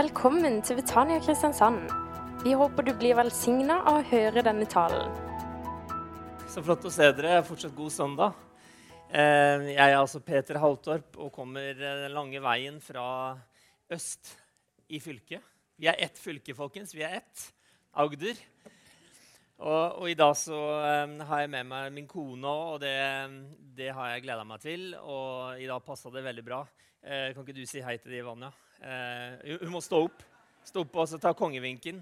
Velkommen til Betania Kristiansand. Vi håper du blir velsigna av å høre denne talen. Så flott å se dere. Fortsatt god søndag. Eh, Jeg er altså Peter Haltorp og kommer eh, den lange veien fra øst i fylket. Vi er ett fylke, folkens. Vi er ett. Agder. Og, og i dag så eh, har jeg med meg min kone òg, og det, det har jeg gleda meg til. Og i dag passa det veldig bra. Eh, kan ikke du si hei til de, Vanja? Eh, hun må stå opp. Stå opp og ta kongevinken.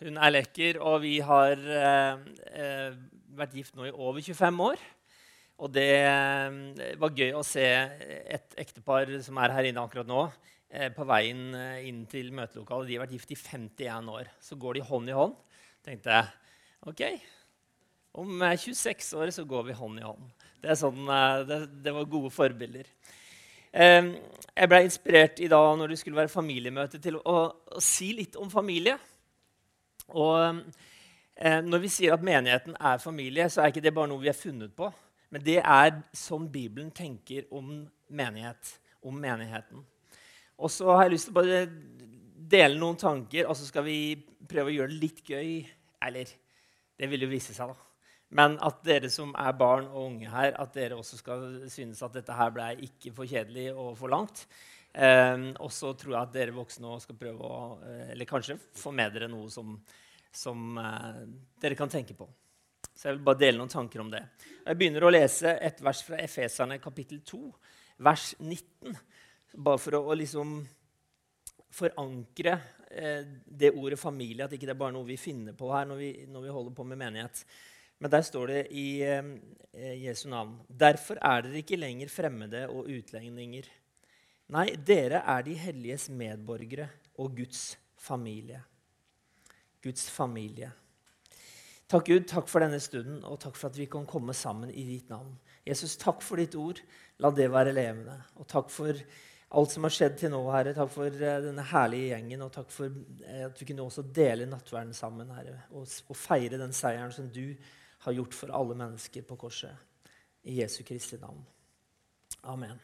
Hun er lekker, og vi har eh, eh, vært gift nå i over 25 år. Og det eh, var gøy å se et ektepar som er her inne akkurat nå, eh, på veien inn til møtelokalet. De har vært gift i 51 år. Så går de hånd i hånd. tenkte jeg, ok, om eh, 26 år så går vi hånd i hånd. Det, sånn, eh, det, det var gode forbilder. Jeg ble inspirert i dag når det skulle være familiemøte, til å, å si litt om familie. Og eh, Når vi sier at menigheten er familie, så er ikke det bare noe vi har funnet på. Men det er sånn Bibelen tenker om menighet, om menigheten. Og så har jeg lyst til å bare dele noen tanker, og så skal vi prøve å gjøre det litt gøy. Eller det vil jo vise seg, da. Men at dere som er barn og unge her, at dere også skal synes at dette her ble ikke for kjedelig og for langt. Eh, og så tror jeg at dere voksne også skal prøve å eh, Eller kanskje få med dere noe som, som eh, dere kan tenke på. Så jeg vil bare dele noen tanker om det. Jeg begynner å lese et vers fra Efeserne kapittel 2, vers 19. Bare for å, å liksom forankre eh, det ordet familie, at ikke det er bare noe vi finner på her når vi, når vi holder på med menighet. Men der står det i eh, Jesu navn.: Derfor er dere ikke lenger fremmede og utlendinger. Nei, dere er de helliges medborgere og Guds familie. Guds familie. Takk Gud, takk for denne stunden, og takk for at vi kan komme sammen i ditt navn. Jesus, takk for ditt ord. La det være levende. Og takk for alt som har skjedd til nå, Herre. Takk for eh, denne herlige gjengen, og takk for eh, at vi kunne også dele nattverden sammen, Herre, og, og feire den seieren som du har gjort for alle mennesker på korset. I Jesu Kristi navn. Amen.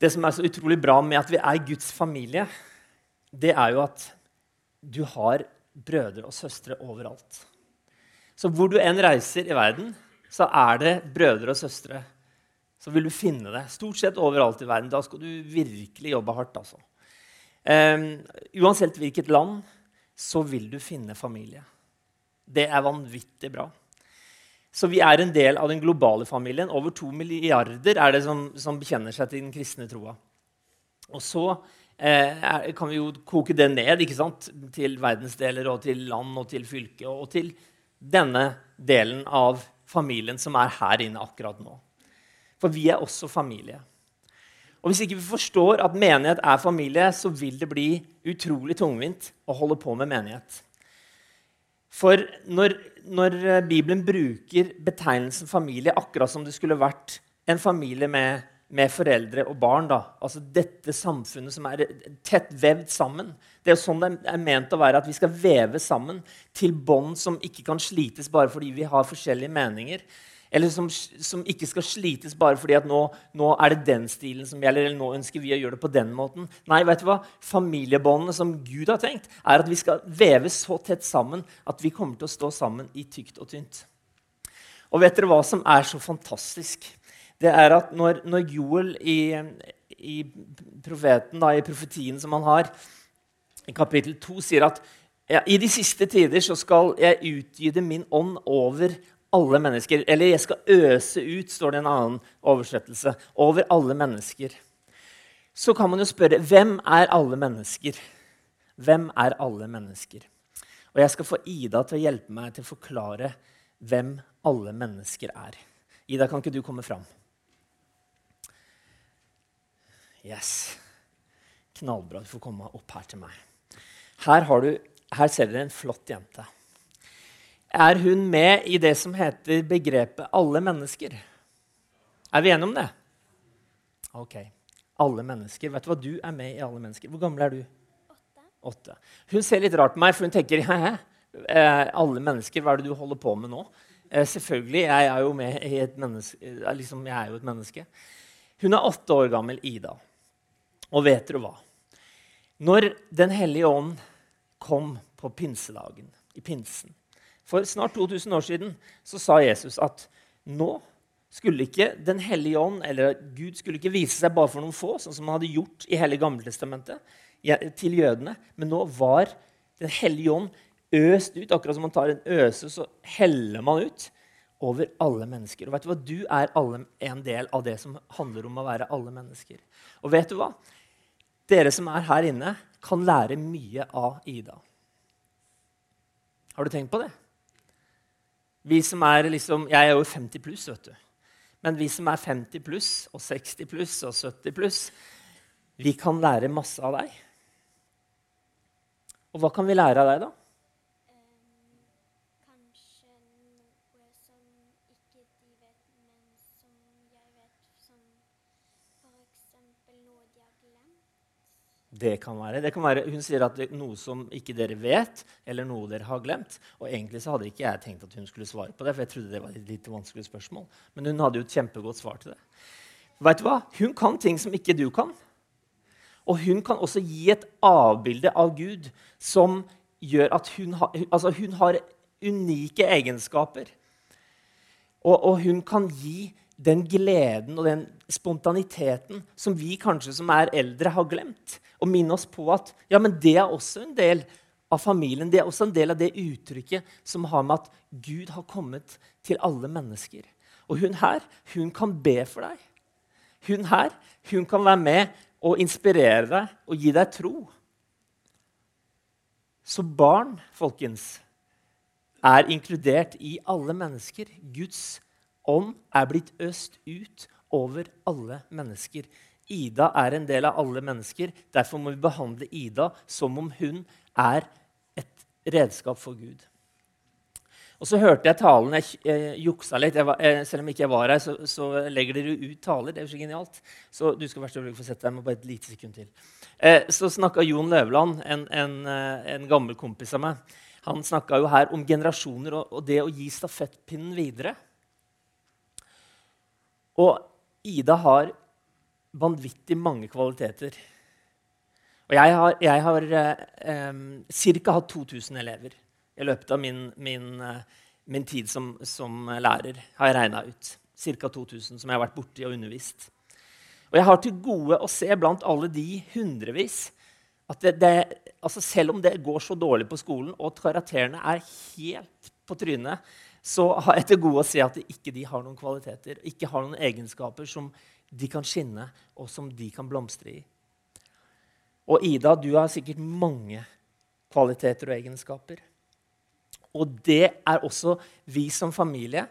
Det som er så utrolig bra med at vi er Guds familie, det er jo at du har brødre og søstre overalt. Så hvor du enn reiser i verden, så er det brødre og søstre. Så vil du finne det stort sett overalt i verden. Da skal du virkelig jobbe hardt. altså. Um, uansett hvilket land, så vil du finne familie. Det er vanvittig bra. Så vi er en del av den globale familien. Over to milliarder er det som, som bekjenner seg til den kristne troa. Og så eh, kan vi jo koke det ned til verdensdeler og til land og til fylke og til denne delen av familien som er her inne akkurat nå. For vi er også familie. Og Hvis ikke vi forstår at menighet er familie, så vil det bli utrolig tungvint å holde på med menighet. For når, når, Bibelen bruker betegnelsen familie akkurat som det skulle vært en familie med, med foreldre og barn, da, altså dette samfunnet som er tett vevd sammen Det er jo sånn det er ment å være, at vi skal veve sammen til bånd som ikke kan slites bare fordi vi har forskjellige meninger. Eller som, som, ikke skal slites bare fordi at nå, nå, er det den stilen som gjelder. eller nå ønsker vi å gjøre det på den måten. Nei, vet du hva? Familiebåndene som Gud har tenkt, er at vi skal veves så tett sammen at vi kommer til å stå sammen i tykt og tynt. Og vet dere hva som er så fantastisk? Det er at når, når Joel i, i, profeten, da, i profetien som han har, i kapittel 2, sier at ja, i de siste tider så skal jeg utgyde min ånd over alle mennesker. Eller 'jeg skal øse ut', står det i en annen oversettelse. Over alle mennesker. Så kan man jo spørre hvem er alle mennesker? Hvem er alle mennesker? Og jeg skal få Ida til å hjelpe meg til å forklare hvem alle mennesker er. Ida, kan ikke du komme fram? Yes. Knallbra. Du får komme opp her til meg. Her, du, her ser dere en flott jente er hun med i det som heter begrepet 'alle mennesker'. Er vi enige om det? Ok. Alle mennesker. Vet du hva? Du er med i alle mennesker. Hvor gammel er du? Åtte. Åtte. Hun ser litt rart på meg, for hun tenker Hæ? Eh, alle mennesker, hva er det du holder på med nå? Eh, selvfølgelig, jeg er jo med i et menneske, eh, liksom, jeg er jo et menneske. Hun er åtte år gammel, Ida. Og vet dere hva? Når Den hellige ånd kom på pinsedagen, i pinsen For snart 2000 år siden så sa Jesus at nå skulle ikke Den hellige ånd eller Gud skulle ikke vise seg bare for noen få, sånn som han hadde gjort i hele Gammeltestamentet, til jødene. Men nå var Den hellige ånd øst ut. Akkurat som man tar en øse, så heller man ut over alle mennesker. Og vet Du hva? Du er alle, en del av det som handler om å være alle mennesker. Og vet du hva? Dere som er her inne, kan lære mye av Ida. Har du tenkt på det? Vi som er liksom, Jeg er jo 50 pluss, vet du. Men vi som er 50 pluss og 60 pluss og 70 pluss, vi kan lære masse av deg. Og hva kan vi lære av deg, da? Kanskje noe som ikke de vet, men som jeg vet, som for eksempel noe de har glemt. Det kan være. Det kan være hun sier at det er noe som ikke dere vet, eller noe dere har glemt. Og egentlig så hadde ikke jeg tenkt at hun skulle svare på det, for jeg trodde det var et litt vanskelig spørsmål. Men hun hadde jo et kjempegodt svar til det. Vet du hva? Hun kan ting som ikke du kan. Og hun kan også gi et avbilde av Gud som gjør at hun, har, altså hun har unike egenskaper. Og, og, hun kan gi den gleden og den spontaniteten som vi kanskje som er eldre, har glemt. Og minne oss på at ja, men det er også en del av familien. Det er også en del av det uttrykket som har med at Gud har kommet til alle mennesker. Og hun her, hun kan be for deg. Hun her, hun kan være med og inspirere deg og gi deg tro. Så barn, folkens, er inkludert i alle mennesker. Guds ånd er blitt øst ut over alle mennesker. Ida er en del av alle mennesker. Derfor må vi behandle Ida som om hun er et redskap for Gud. Og så hørte jeg talen. Jeg, jeg juksa litt. Jeg var, jeg, selv om ikke jeg var her, så, så, legger dere ut taler. Det er jo så genialt. Så du skal være få sette deg med bare et lite sekund til. Eh, så snakka Jon Løvland, en, en, eh, en, gammel kompis av meg, han snakka jo her om generasjoner og, og det å gi stafettpinnen videre. Og Ida har vanvittig mange kvaliteter. Og jeg har, jeg har eh, ca. hatt 2000 elever i løpet av min, min, eh, min tid som, som, lærer, har jeg regna ut. Ca. 2000 som jeg har vært borti og undervist. Og jeg har til gode å se blant alle de hundrevis at det, det, altså selv om det går så dårlig på skolen, og karakterene er helt på trynet, så har jeg til gode å se at de ikke de har noen kvaliteter, ikke har noen egenskaper som de kan skinne, og som de kan blomstre i. Og Ida, du har sikkert mange kvaliteter og egenskaper. Og det er også vi som familie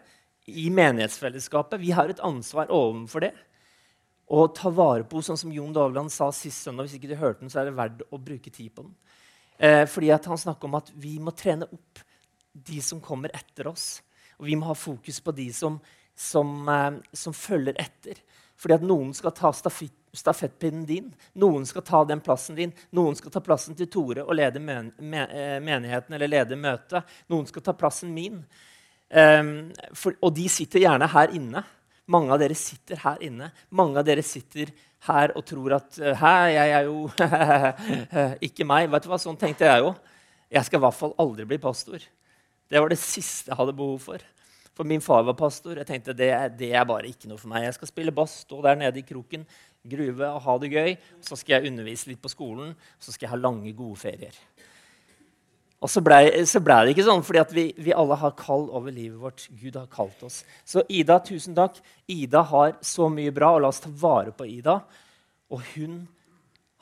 i menighetsfellesskapet. Vi har et ansvar overfor det. Å ta vare på sånn som Jon Dovland sa sist søndag. Hvis ikke du hørte den, så er det verdt å bruke tid på den. Eh, fordi Han snakker om at vi må trene opp de som kommer etter oss. Og vi må ha fokus på de som, som, eh, som følger etter. Fordi at noen skal ta stafett stafettpinnen din. Noen skal ta den plassen din. Noen skal ta plassen til Tore og lede men eh, menigheten eller lede møtet. Noen skal ta plassen min. Um, for, og de sitter gjerne her inne. Mange av dere sitter her inne. Mange av dere sitter her og tror at Hæ, jeg er jo Ikke meg. Vet du hva? Sånn tenkte jeg jo. Jeg skal i hvert fall aldri bli pastor. Det var det siste jeg hadde behov for. For min far var pastor. Jeg tenkte det, det er bare ikke noe for meg. Jeg skal spille bass, stå der nede i kroken, gruve og ha det gøy. Så skal jeg undervise litt på skolen, så skal jeg ha lange, gode ferier. Og så ble, ble det ikke sånn, fordi vi, vi, alle har kall over livet vårt. Gud har kalt oss. Så Ida, tusen takk. Ida har så mye bra, og la oss ta vare på Ida. Og hun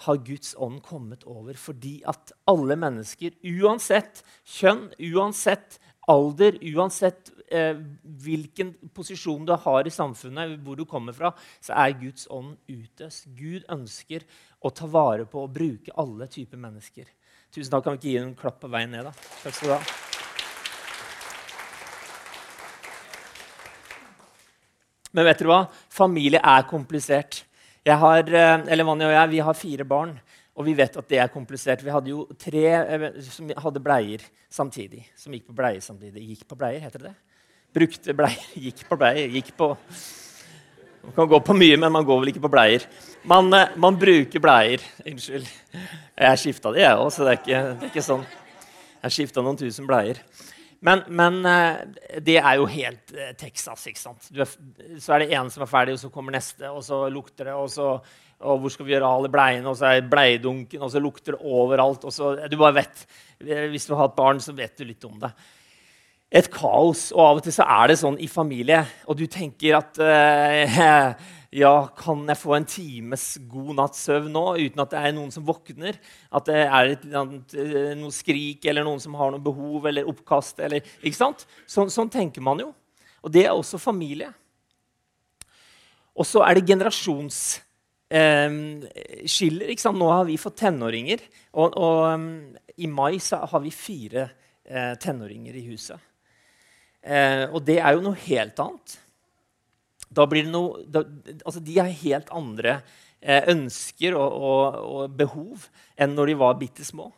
har Guds ånd kommet over fordi at alle mennesker, uansett kjønn, uansett alder, uansett eh, hvilken posisjon du har i samfunnet, hvor du kommer fra, så er Guds ånd utøst. Gud ønsker å ta vare på og bruke alle typer mennesker. Tusen takk. Kan vi ikke gi en klapp på veien ned, da? Takk skal du ha. Men vet dere hva? Familie er komplisert. Jeg har, eh, eller Vanja og jeg vi har fire barn. Og vi vet at det er komplisert. Vi hadde jo tre eh, som hadde bleier samtidig. Som gikk på bleier samtidig. Gikk på bleier, heter det det? Brukte bleier. Gikk på bleier. Gikk på Man kan gå på mye, men man går vel ikke på bleier. Man, eh, man bruker bleier. Unnskyld. Jeg skifta det, jeg òg, så det er, ikke, det er ikke sånn. Jeg skifta noen tusen bleier. Men, men eh, det er jo helt eh, Texas. ikke sant? Er, så er det en som er ferdig, og så kommer neste, og så lukter det. og så og hvor skal vi gjøre alle bleiene? Og så er bleiedunken, og så lukter det overalt. og så, du bare vet, Hvis du har et barn, så vet du litt om det et kaos. Og av og til så er det sånn i familie, og du tenker at uh, Ja, kan jeg få en times god natts søvn nå uten at det er noen som våkner? At det er et, uh, noe skrik eller noen som har noe behov eller oppkast? Eller, ikke sant? Sånn, sånn tenker man jo. Og det er også familie. Og så er det generasjonsskiller. Eh, Nå har vi fått tenåringer, og, og um, i mai har vi fire eh, tenåringer i huset. Eh, og det er jo noe helt annet. Da blir det noe, da, altså de har helt andre eh, ønsker og, og, og, behov enn når de var bitte små.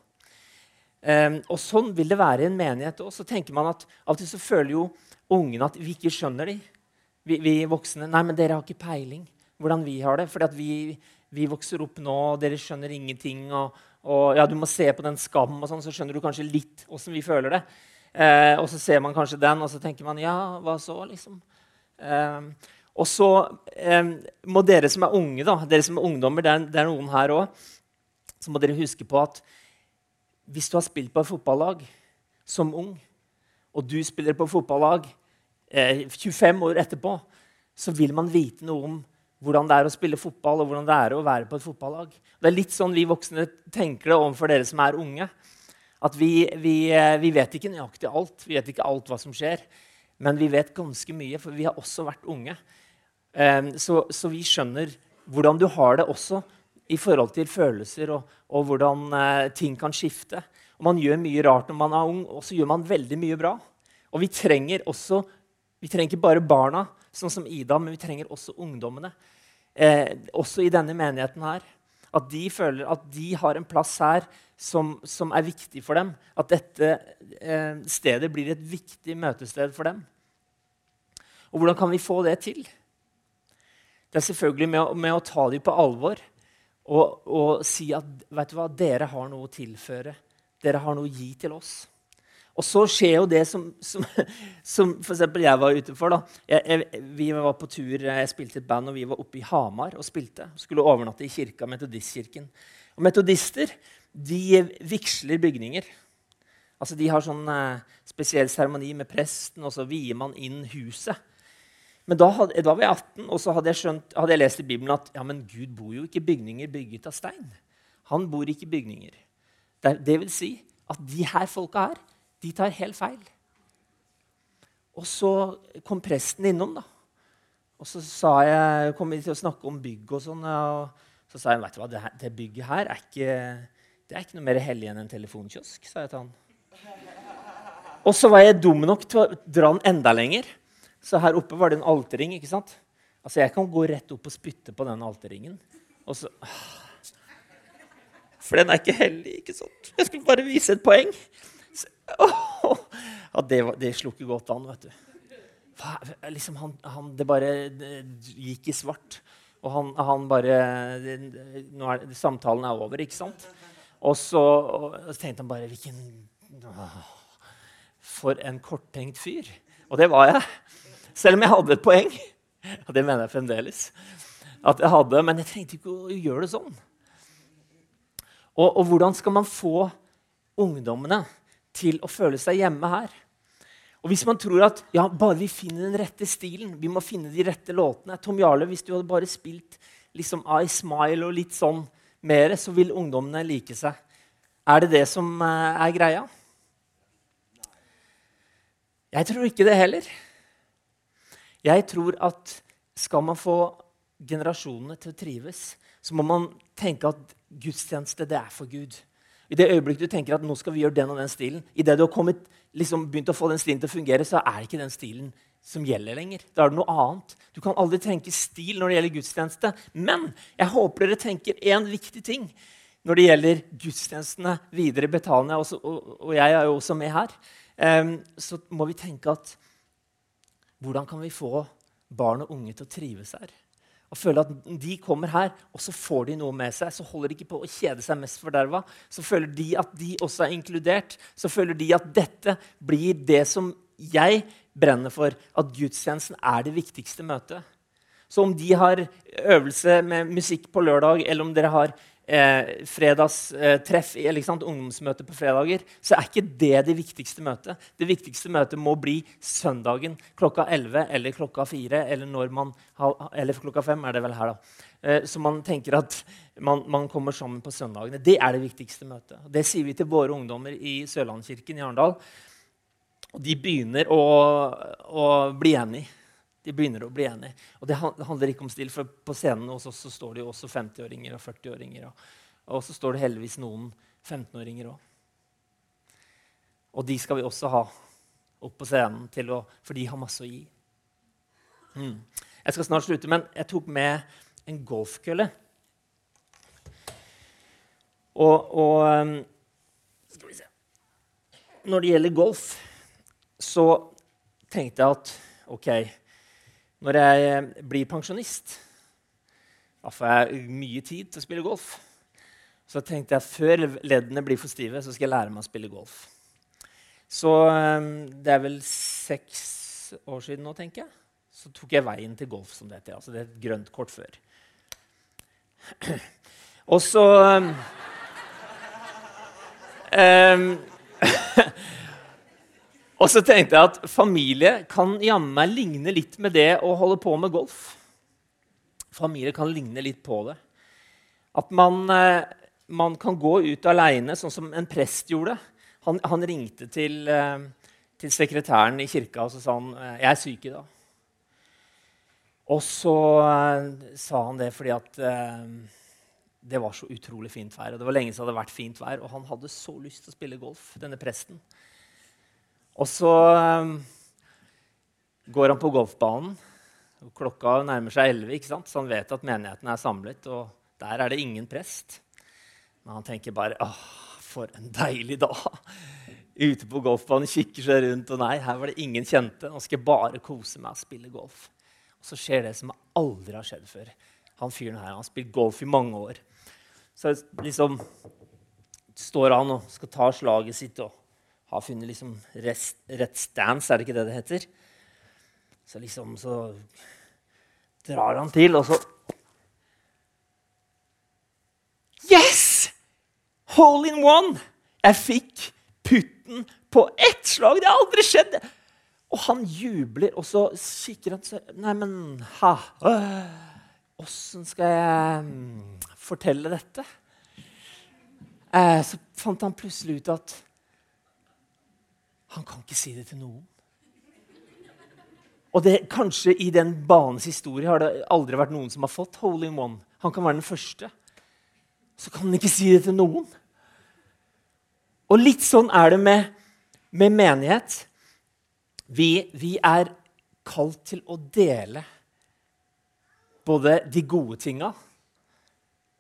Um, og sånn vil det være i en menighet òg. Så tenker man at av og til så føler jo ungene at vi ikke skjønner dem. Vi, vi, voksne Nei, men dere har ikke peiling hvordan vi har det. fordi vi, vi vokser opp nå, og dere skjønner ingenting. Og, og ja, du må se på den skammen, og sånn, så skjønner du kanskje litt åssen vi føler det. Eh, og så ser man kanskje den, og så tenker man ja, hva så? liksom? Eh, og så eh, må dere som er unge, da, dere som er ungdommer, det er, det er noen her òg, så må dere huske på at hvis du har spilt på et fotballag som ung, og du spiller på fotballag 25 eh, år etterpå, så vil man vite noe om hvordan det er å spille fotball og hvordan det er å være på et fotballag. Det er litt sånn vi voksne tenker det overfor dere som er unge. At vi, vi, eh, vi, vet ikke nøyaktig alt. Vi vet ikke alt hva som skjer. Men vi vet ganske mye, for vi har også vært unge. Um, så, så, vi skjønner hvordan du har det også i forhold til følelser, og, og hvordan uh, ting kan skifte. Og man gjør mye rart når man er ung, og så gjør man veldig mye bra. Og vi trenger også vi trenger ikke bare barna, sånn som Ida, men vi trenger også ungdommene. Eh, også i denne menigheten her. At de føler at de har en plass her som, som er viktig for dem. At dette eh, stedet blir et viktig møtested for dem. Og hvordan kan vi få det til? Det er selvfølgelig med, med å ta dem på alvor og, og si at vet du hva, dere har noe å tilføre. Dere har noe å gi til oss. Og så skjer jo det som, som, som f.eks. jeg var ute for. da. Jeg, jeg, vi var på tur, jeg spilte et band, og vi var oppe i Hamar og spilte. Skulle overnatte i kirka, Metodistkirken. Og metodister de vigsler bygninger. Altså, De har sånn eh, spesiell seremoni med presten, og så vier man inn huset. Men da, hadde, da, var jeg 18, og så hadde jeg, skjønt, hadde jeg lest i Bibelen at ja, men Gud bor jo ikke i bygninger bygget av stein. Han bor ikke i bygninger. Det, det vil si at de her folka her, de tar helt feil. Og så kom presten innom, da. Og så jeg, kom vi til å snakke om bygg og sånn. og så sa jeg, vet du hva, det, det bygget her er ikke det er ikke noe mer hellig enn en telefonkiosk, sa jeg til han. Og så var jeg dum nok til å dra den enda lenger. Så her oppe var det en alterring. ikke sant? Altså, Jeg kan gå rett opp og spytte på den alterringen. Og så... For den er ikke hellig, ikke sant? Jeg skulle bare vise et poeng. Så, ja, det, det slo ikke godt an, vet du. Liksom han, han, det bare det gikk i svart. Og han, han bare nå er, Samtalen er over, ikke sant? Og så, og så tenkte han bare Hvilken For en korttenkt fyr. Og det var jeg. Selv om jeg hadde et poeng. Og det mener jeg fremdeles. At jeg hadde, Men jeg trengte ikke å gjøre det sånn. Og, og hvordan skal man få ungdommene til å føle seg hjemme her? Og Hvis man tror at ja, bare vi finner den rette stilen, vi må finne de rette låtene Tom Jarle, hvis du hadde bare spilt liksom I Smile og litt sånn mer, så vil ungdommene like seg. Er det det som eh, er greia? Jeg tror ikke det heller. Jeg tror at skal man få generasjonene til å trives, så må man tenke at gudstjeneste det er for Gud. I det øyeblikket du tenker at nå skal vi gjøre den og den stilen, i det du har kommet, liksom, begynt å få den stilen til å fungere, så er det ikke den stilen som gjelder lenger. Da er det noe annet. Du kan aldri tenke stil når det gjelder gudstjeneste. Men jeg håper dere tenker én viktig ting når det gjelder gudstjenestene videre i Betania, og, og, jeg er jo også med her. Um, så må vi tenke at hvordan kan vi få barn og unge til å trives her? Og føle at de kommer her, og så får de noe med seg. Så holder de ikke på å kjede seg mest forderva. Så føler de at de også er inkludert. Så føler de at dette blir det som jeg brenner for. At gudstjenesten er det viktigste møtet. Så om de har øvelse med musikk på lørdag, eller om dere har eh, fredagstreff, eh, eller ungdomsmøte på fredager, så er ikke det det viktigste møtet. Det viktigste møtet må bli søndagen klokka 11 eller klokka 4 eller, man eller klokka 5 er det vel her, da. Eh, så man tenker at man, man, kommer sammen på søndagene. Det er det viktigste møtet. Det sier vi til våre ungdommer i Sørlandskirken i Arendal. Og de begynner å, å bli enige de begynner å bli enige. Og det handler ikke om stil, for på scenen hos så står det jo også 50-åringer og 40-åringer. Og, og så står det heldigvis noen 15-åringer òg. Og de skal vi også ha opp på scenen, å, for de har masse å gi. Mm. Jeg skal snart slutte, men jeg tok med en golfkølle. Og, og um, Skal vi se Når det gjelder golf, så tenkte jeg at OK når jeg eh, blir pensjonist, da får jeg mye tid til å spille golf. Så tenkte jeg før leddene blir for stive, så skal jeg lære meg å spille golf. Så eh, det er vel seks år siden nå, tenker jeg. Så tok jeg veien til golf, som det heter. Altså det er et grønt kort før. Og så um, Og så tenkte jeg at familie kan jammen meg ligne litt med det å holde på med golf. Familie kan ligne litt på det. At man, eh, man kan gå ut aleine, sånn som en prest gjorde. Han, han ringte til, eh, til, sekretæren i kirka og så sa han, eh, 'Jeg er syk i dag'. Og så sa han det fordi at det var så utrolig fint vær. og Det var lenge siden det hadde vært fint vær, og han hadde så lyst til å spille golf. denne presten. Og så um, går han på golfbanen. og Klokka nærmer seg 11, ikke sant? så han vet at menigheten er samlet. Og der er det ingen prest. Men han tenker bare åh, for en deilig dag. Ute på golfbanen, kikker seg rundt, og nei, her var det ingen kjente. Nå skal jeg bare kose meg og spille golf. Og så skjer det som aldri har skjedd før. Han fyren her han har spilt golf i mange år. Så liksom står han og skal ta slaget sitt. og har funnet liksom rett stance, er det ikke det det heter? Så liksom så drar han til, og så Yes! Hole in one! Jeg fikk putten på ett slag! Det har aldri skjedd! Og han jubler, og så kikker han seg Neimen, ha Åssen skal jeg mm, fortelle dette? Eh, så fant han plutselig ut at han kan ikke si det til noen. Og det, kanskje i den banens historie har det aldri vært noen som har fått hole in one. Han kan være den første. Så kan han ikke si det til noen. Og litt sånn er det med, med menighet. Vi, vi, er kalt til å dele både de gode tinga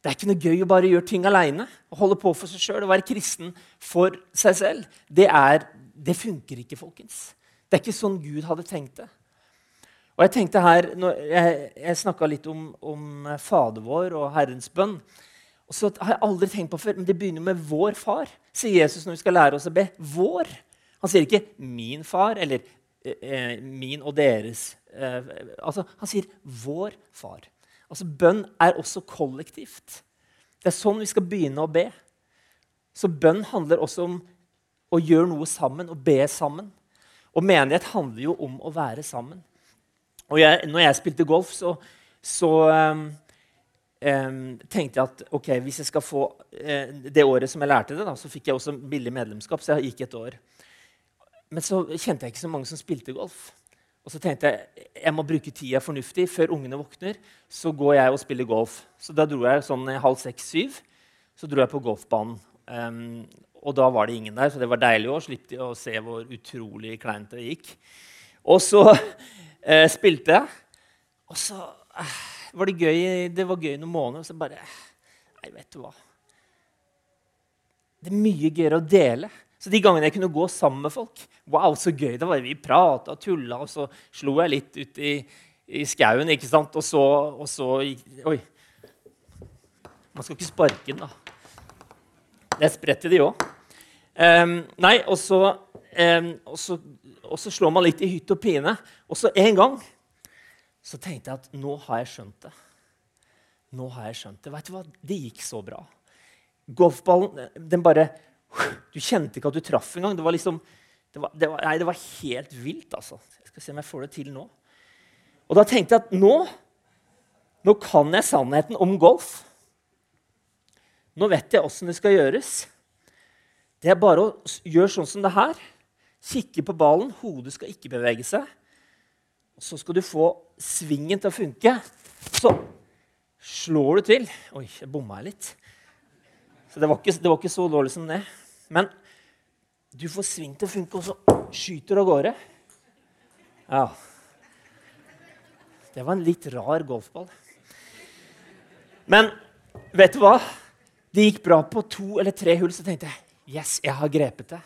Det er ikke noe gøy å bare gjøre ting aleine og holde på for seg sjøl. Å være kristen for seg selv. Det er det funker ikke, folkens. Det er ikke sånn Gud hadde tenkt det. Og Jeg tenkte her, jeg, jeg snakka litt om, om Fader vår og Herrens bønn. Og så har jeg aldri tenkt på før, men Det begynner med 'vår far', sier Jesus når vi skal lære oss å be. Vår. Han sier ikke 'min far' eller eh, eh 'min og deres'. Eh, altså, han sier 'vår far'. Altså, Bønn er også kollektivt. Det er sånn vi skal begynne å be. Så bønn handler også om og gjør noe sammen og be sammen. Og menighet handler jo om å være sammen. Og jeg, når jeg spilte golf, så, så um, um, tenkte jeg at ok, hvis jeg skal få uh, Det året som jeg lærte det, da, så fikk jeg også billig medlemskap. så jeg gikk et år. Men så kjente jeg ikke så mange som spilte golf. Og så tenkte jeg jeg må bruke tida fornuftig. Før ungene våkner, så går jeg og spiller golf. Så da dro jeg sånn halv seks-syv så dro jeg på golfbanen. Um, og da var det ingen der, så det var deilig å slippe å se hvor utrolig kleint det gikk. Og så eh, spilte jeg, og så eh, var det gøy det var gøy noen måneder. Og så bare Nei, vet du hva. Det er mye gøyere å dele. Så de gangene jeg kunne gå sammen med folk Wow, så gøy det var. Vi prata og tulla, og så slo jeg litt ut i, i skauen. ikke sant? Og så, og så Oi. Man skal ikke sparke den, da. Det er de òg. Um, nei, og så, um, og, så, og så slår man litt i hytt og pine. Og så en gang så tenkte jeg at nå har jeg skjønt det. Nå har jeg skjønt det. Vet du hva? Det gikk så bra. Golfballen den bare Du kjente ikke at du traff engang. Det var liksom, det var, det var, nei, det var helt vilt. altså. Jeg skal se om jeg får det til nå. Og da tenkte jeg at nå, nå kan jeg sannheten om golf. Nå vet jeg åssen det skal gjøres. Det er bare å gjøre sånn som det her. Kikke på ballen. Hodet skal ikke bevege seg. Så skal du få svingen til å funke. Så slår du til. Oi, jeg bomma litt. Så det var, ikke, det var ikke så dårlig som det. Men du får sving til å funke, og så skyter du av gårde. Ja. Det var en litt rar golfball. Men vet du hva? Det gikk bra på to eller tre hull, så tenkte jeg yes, jeg har grepet det.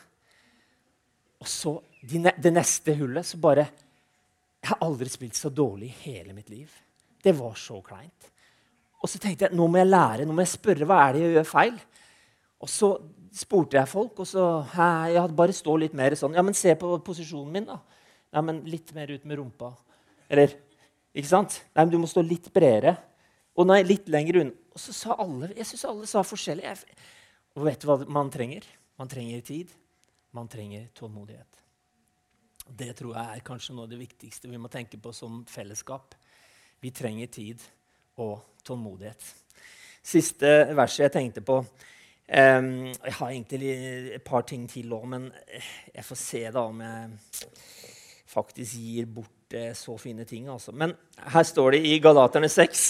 Og så det neste hullet så bare Jeg har aldri spilt så dårlig i hele mitt liv. Det var så kleint. Og så tenkte jeg nå må jeg lære, nå må jeg spørre hva er det jeg gjør feil. Og så spurte jeg folk, og så jeg hadde bare stå litt mer sånn Ja, men se på posisjonen min, da. Ja, men litt mer ut med rumpa. Eller Ikke sant? Nei, men du må stå litt bredere. Og nei, litt lenger unna. Og så sa alle Jeg syns alle sa forskjellig. Jeg, og vet du hva man trenger? Man trenger tid. Man trenger tålmodighet. Det tror jeg er kanskje noe av det viktigste vi må tenke på som fellesskap. Vi trenger tid og tålmodighet. Siste verset jeg tenkte på um, Jeg har egentlig et par ting til òg, men jeg får se da om jeg faktisk gir bort eh, så fine ting. Altså. Men her står det i Galaterne 6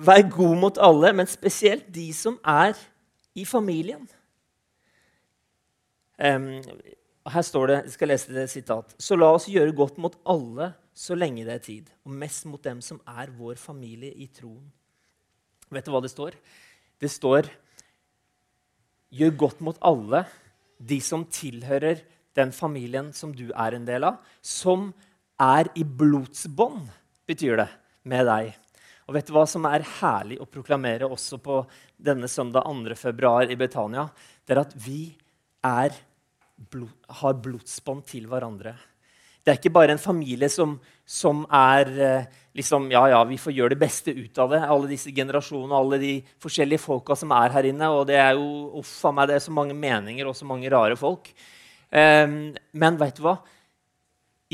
Vær god mot alle, men spesielt de som er i familien. Um, her står det, jeg skal lese det sitat. Så la oss gjøre godt mot alle så lenge det er tid, og mest mot dem som er vår familie i troen. Vet du hva det står? Det står Gjør godt mot alle, de som tilhører den familien som du er en del av, som er i blodsbånd, betyr det, med deg. Og vet du hva som er herlig å proklamere også på denne søndag 2. februar i Betania? Det er at vi er, blod, har blodsbånd til hverandre. Det er ikke bare en familie som, som er eh, liksom, Ja, ja, vi får gjøre det beste ut av det. Alle disse generasjonene, alle de forskjellige folka som er her inne. Og det er jo uff a meg, det er så mange meninger og så mange rare folk. Um, men vet du hva?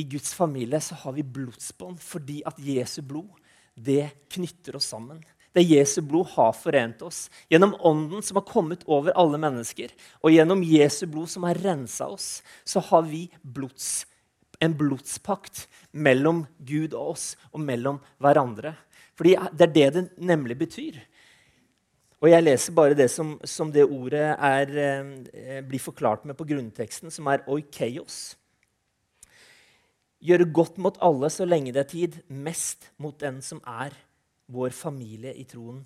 I Guds familie så har vi blodsbånd fordi at Jesu blod det knytter oss sammen. Det Jesu blod har forent oss. Gjennom ånden som har kommet over alle mennesker, og gjennom Jesu blod som har rensa oss, så har vi blods, en blodspakt mellom Gud og oss, og mellom hverandre. Fordi Det er det det nemlig betyr. Og Jeg leser bare det som, som det ordet er, eh, blir forklart med på grunnteksten, som er oikeios. Gjøre godt mot alle så lenge det er tid, mest mot den som er vår familie i troen.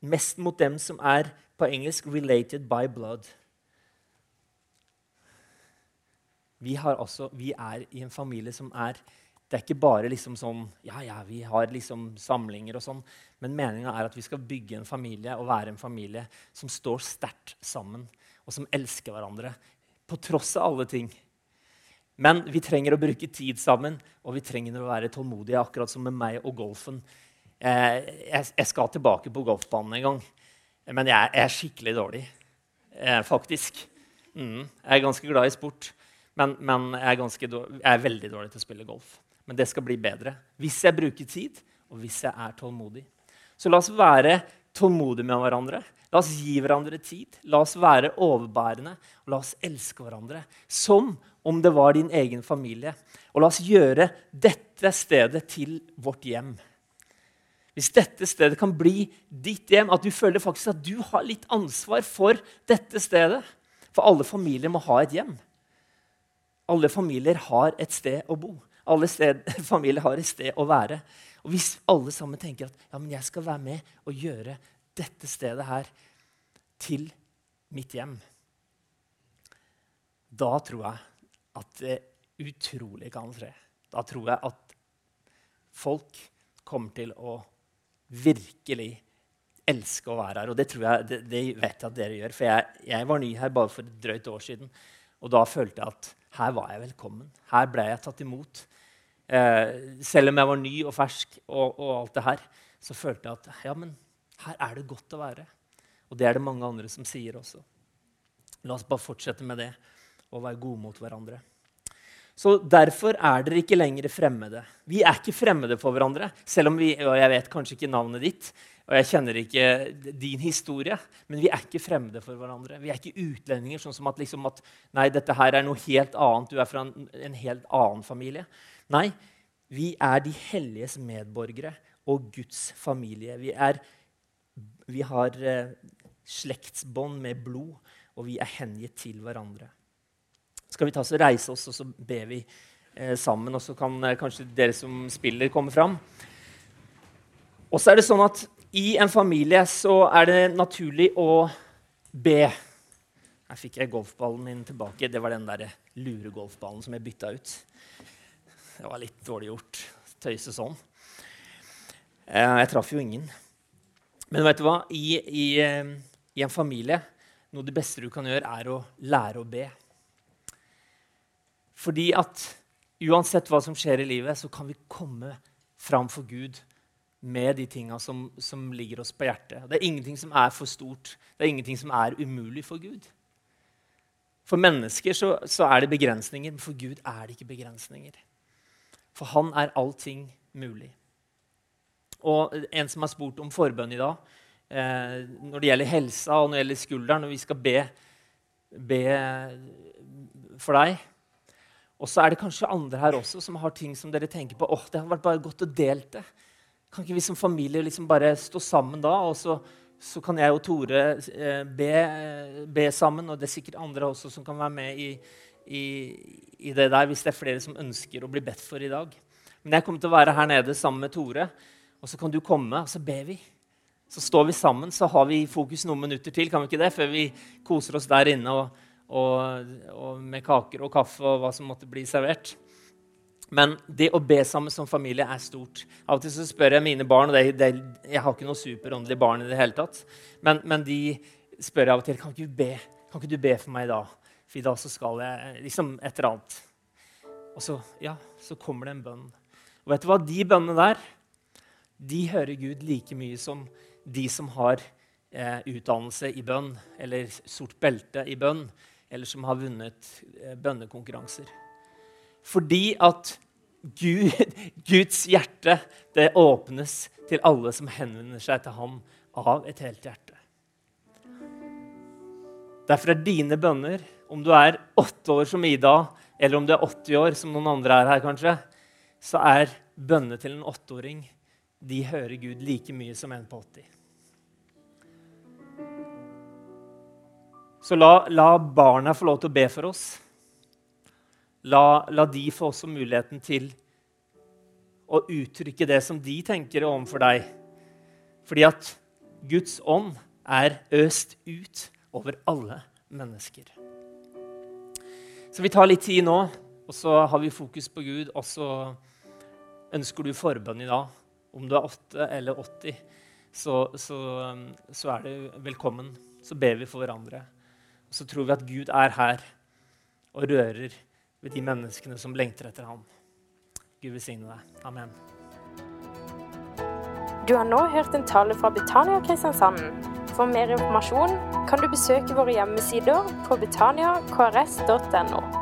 Mest mot dem som er på engelsk 'related by blood'. Vi, også, vi er i en familie som er Det er ikke bare liksom sånn Ja, ja, vi har liksom samlinger og sånn. Men meninga er at vi skal bygge en familie og være en familie som står sterkt sammen, og som elsker hverandre på tross av alle ting. Men vi trenger å bruke tid sammen, og vi trenger å være tålmodige, akkurat som med meg og golfen. Eh, jeg, skal tilbake på golfbanen en gang, men jeg, er skikkelig dårlig. Eh, faktisk. Mm, jeg er ganske glad i sport, men, men jeg, er dårlig, jeg er veldig dårlig til å spille golf. Men det skal bli bedre hvis jeg bruker tid, og hvis jeg er tålmodig. Så la oss være tålmodige med hverandre. La oss gi hverandre tid. La oss være overbærende, og la oss elske hverandre som om det var din egen familie. Og la oss gjøre dette stedet til vårt hjem. Hvis dette stedet kan bli ditt hjem, at du føler faktisk at du har litt ansvar for dette stedet For alle familier må ha et hjem. Alle familier har et sted å bo. Alle sted, familier har et sted å være. Og Hvis alle sammen tenker at ja, men jeg skal være med og gjøre dette stedet her til mitt hjem, da tror jeg at det utrolig kan skje. Da tror jeg at folk kommer til å virkelig elske å være her. Og det, jeg, det, det vet jeg at dere gjør. For jeg, jeg, var ny her bare for et drøyt år siden. Og da følte jeg at her var jeg velkommen. Her ble jeg tatt imot. Eh, selv om jeg var ny og fersk, og, og, alt det her, så følte jeg at ja, men her er det godt å være. Og det er det mange andre som sier også. La oss bare fortsette med det og være gode mot hverandre. Så Derfor er dere ikke lenger fremmede. Vi er ikke fremmede for hverandre. Selv om vi, og jeg vet kanskje ikke navnet ditt, og jeg kjenner ikke din historie, men vi er ikke fremmede for hverandre. Vi er ikke utlendinger, sånn som at, liksom at nei, dette her er noe helt annet. Du er fra en, en helt annen familie. Nei, vi er de helliges medborgere og Guds familie. Vi, er, vi har eh, slektsbånd med blod, og vi er hengitt til hverandre skal vi ta oss og reise oss, og så ber vi eh, sammen. Og så kan eh, kanskje dere som spiller, komme fram. Og så er det sånn at i en familie så er det naturlig å be. Her fikk jeg golfballen min tilbake. Det var den der luregolfballen som jeg bytta ut. Det var litt dårlig gjort. Tøyse sånn. Eh, jeg traff jo ingen. Men vet du hva? I, i, eh, I en familie noe av det beste du kan gjøre, er å lære å be. Fordi at uansett hva som skjer i livet, så kan vi komme fram for Gud med de tinga som, som, ligger oss på hjertet. Det er ingenting som er for stort. Det er ingenting som er umulig for Gud. For mennesker så, så er det begrensninger, men for Gud er det ikke begrensninger. For han er allting mulig. Og en som har spurt om forbønn i dag, eh, når det gjelder helsa og når det gjelder skulderen, når vi skal be, be for deg og så er det kanskje andre her også som har ting som dere tenker på. åh, det hadde vært bare godt å dele det. Kan ikke vi som familie liksom bare stå sammen da, og så, så kan jeg og Tore eh, be, be, sammen? Og det er sikkert andre også som kan være med i, i, i, det der, hvis det er flere som ønsker å bli bedt for i dag. Men jeg kommer til å være her nede sammen med Tore, og så kan du komme, og så ber vi. Så står vi sammen, så har vi fokus noen minutter til, kan vi ikke det, før vi koser oss der inne. og og, og, med kaker og kaffe og hva som måtte bli servert. Men det å be sammen som familie er stort. Av og til så spør jeg mine barn og det, det, Jeg har ikke noe superåndelige barn i det hele tatt. Men, men, de spør av og til kan ikke, du be, kan ikke du be for meg da. For i dag så skal jeg liksom et eller annet. Og så, ja, så kommer det en bønn. Og vet du hva? De bønnene der de hører Gud like mye som de som har eh, utdannelse i bønn eller sort belte i bønn eller som har vunnet eh, bønnekonkurranser. Fordi at Gud, Guds hjerte det åpnes til alle som henvender seg til ham av et helt hjerte. Derfor er dine bønner, om du er åtte år som Ida, eller om du er 80 år, som noen andre er her, kanskje, så er bønnene til en åtteåring de hører Gud like mye som en på 80. Så la, la, barna få lov til å be for oss. La, la, de få også muligheten til å uttrykke det som de tenker overfor deg. Fordi at Guds ånd er øst ut over alle mennesker. Så vi tar litt tid nå, og så har vi fokus på Gud. Og så ønsker du forbønn i dag. Om du er 8 eller 80, så, så, så er du velkommen. Så ber vi for hverandre. Så tror vi at Gud er her og rører ved de menneskene som lengter etter ham. Gud velsigne deg. Amen. Du har nå hørt en tale fra Betania Kristiansand. For mer informasjon kan du besøke våre hjemmesider på betaniakrs.no.